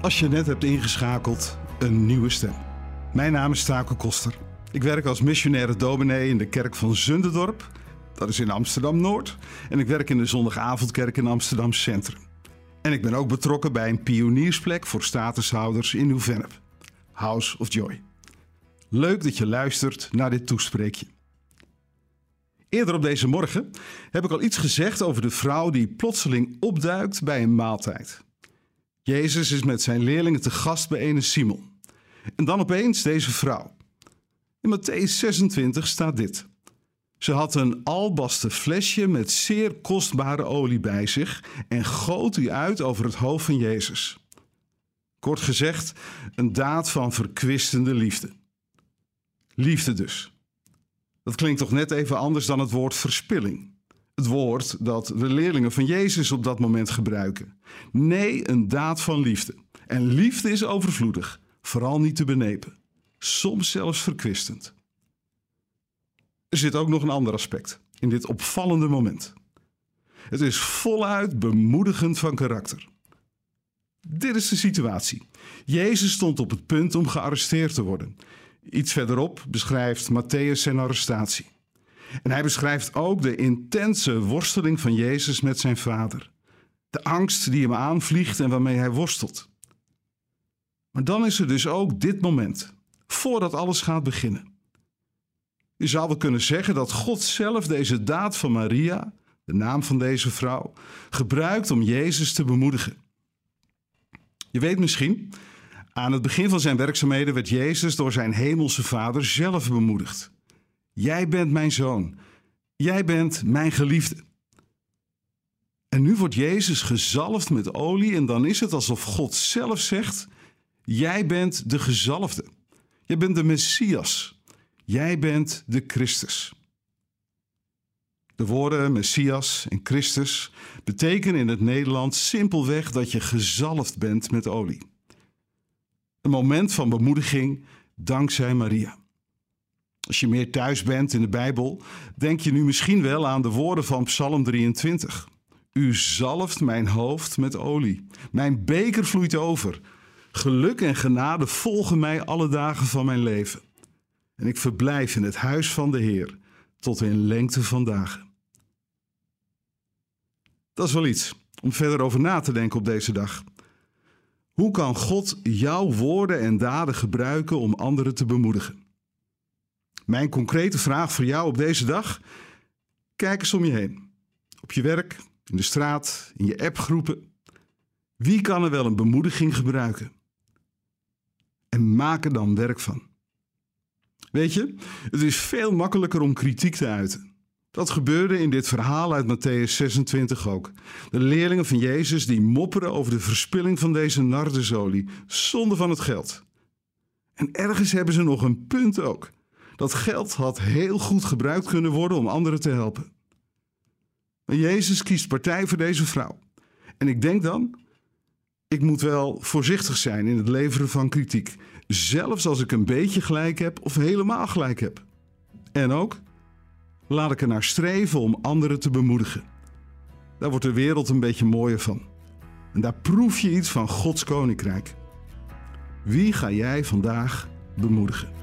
Als je net hebt ingeschakeld, een nieuwe stem. Mijn naam is Taco Koster. Ik werk als missionaire dominee in de kerk van Zunderdorp. Dat is in Amsterdam-Noord. En ik werk in de zondagavondkerk in Amsterdam Centrum. En ik ben ook betrokken bij een pioniersplek voor statushouders in Nieuw-Vennep. House of Joy. Leuk dat je luistert naar dit toespreekje. Eerder op deze morgen heb ik al iets gezegd over de vrouw die plotseling opduikt bij een maaltijd. Jezus is met zijn leerlingen te gast bij ene Simon. En dan opeens deze vrouw. In Matthäus 26 staat dit. Ze had een albasten flesje met zeer kostbare olie bij zich en goot die uit over het hoofd van Jezus. Kort gezegd, een daad van verkwistende liefde. Liefde dus. Dat klinkt toch net even anders dan het woord verspilling. Het woord dat de leerlingen van Jezus op dat moment gebruiken. Nee, een daad van liefde. En liefde is overvloedig, vooral niet te benepen. Soms zelfs verkwistend. Er zit ook nog een ander aspect in dit opvallende moment. Het is voluit bemoedigend van karakter. Dit is de situatie. Jezus stond op het punt om gearresteerd te worden. Iets verderop beschrijft Matthäus zijn arrestatie. En hij beschrijft ook de intense worsteling van Jezus met zijn vader. De angst die hem aanvliegt en waarmee hij worstelt. Maar dan is er dus ook dit moment, voordat alles gaat beginnen. Je zou wel kunnen zeggen dat God zelf deze daad van Maria, de naam van deze vrouw, gebruikt om Jezus te bemoedigen. Je weet misschien, aan het begin van zijn werkzaamheden werd Jezus door zijn hemelse vader zelf bemoedigd. Jij bent mijn zoon. Jij bent mijn geliefde. En nu wordt Jezus gezalfd met olie en dan is het alsof God zelf zegt: Jij bent de gezalfde. Jij bent de Messias. Jij bent de Christus. De woorden Messias en Christus betekenen in het Nederlands simpelweg dat je gezalfd bent met olie. Een moment van bemoediging dankzij Maria. Als je meer thuis bent in de Bijbel, denk je nu misschien wel aan de woorden van Psalm 23. U zalft mijn hoofd met olie. Mijn beker vloeit over. Geluk en genade volgen mij alle dagen van mijn leven. En ik verblijf in het huis van de Heer tot in lengte van dagen. Dat is wel iets om verder over na te denken op deze dag. Hoe kan God jouw woorden en daden gebruiken om anderen te bemoedigen? Mijn concrete vraag voor jou op deze dag: kijk eens om je heen. Op je werk, in de straat, in je appgroepen. Wie kan er wel een bemoediging gebruiken? En maak er dan werk van. Weet je, het is veel makkelijker om kritiek te uiten. Dat gebeurde in dit verhaal uit Matthäus 26 ook. De leerlingen van Jezus die mopperen over de verspilling van deze nardesolie, zonde van het geld. En ergens hebben ze nog een punt ook. Dat geld had heel goed gebruikt kunnen worden om anderen te helpen. Maar Jezus kiest partij voor deze vrouw. En ik denk dan, ik moet wel voorzichtig zijn in het leveren van kritiek. Zelfs als ik een beetje gelijk heb of helemaal gelijk heb. En ook, laat ik er naar streven om anderen te bemoedigen. Daar wordt de wereld een beetje mooier van. En daar proef je iets van Gods koninkrijk. Wie ga jij vandaag bemoedigen?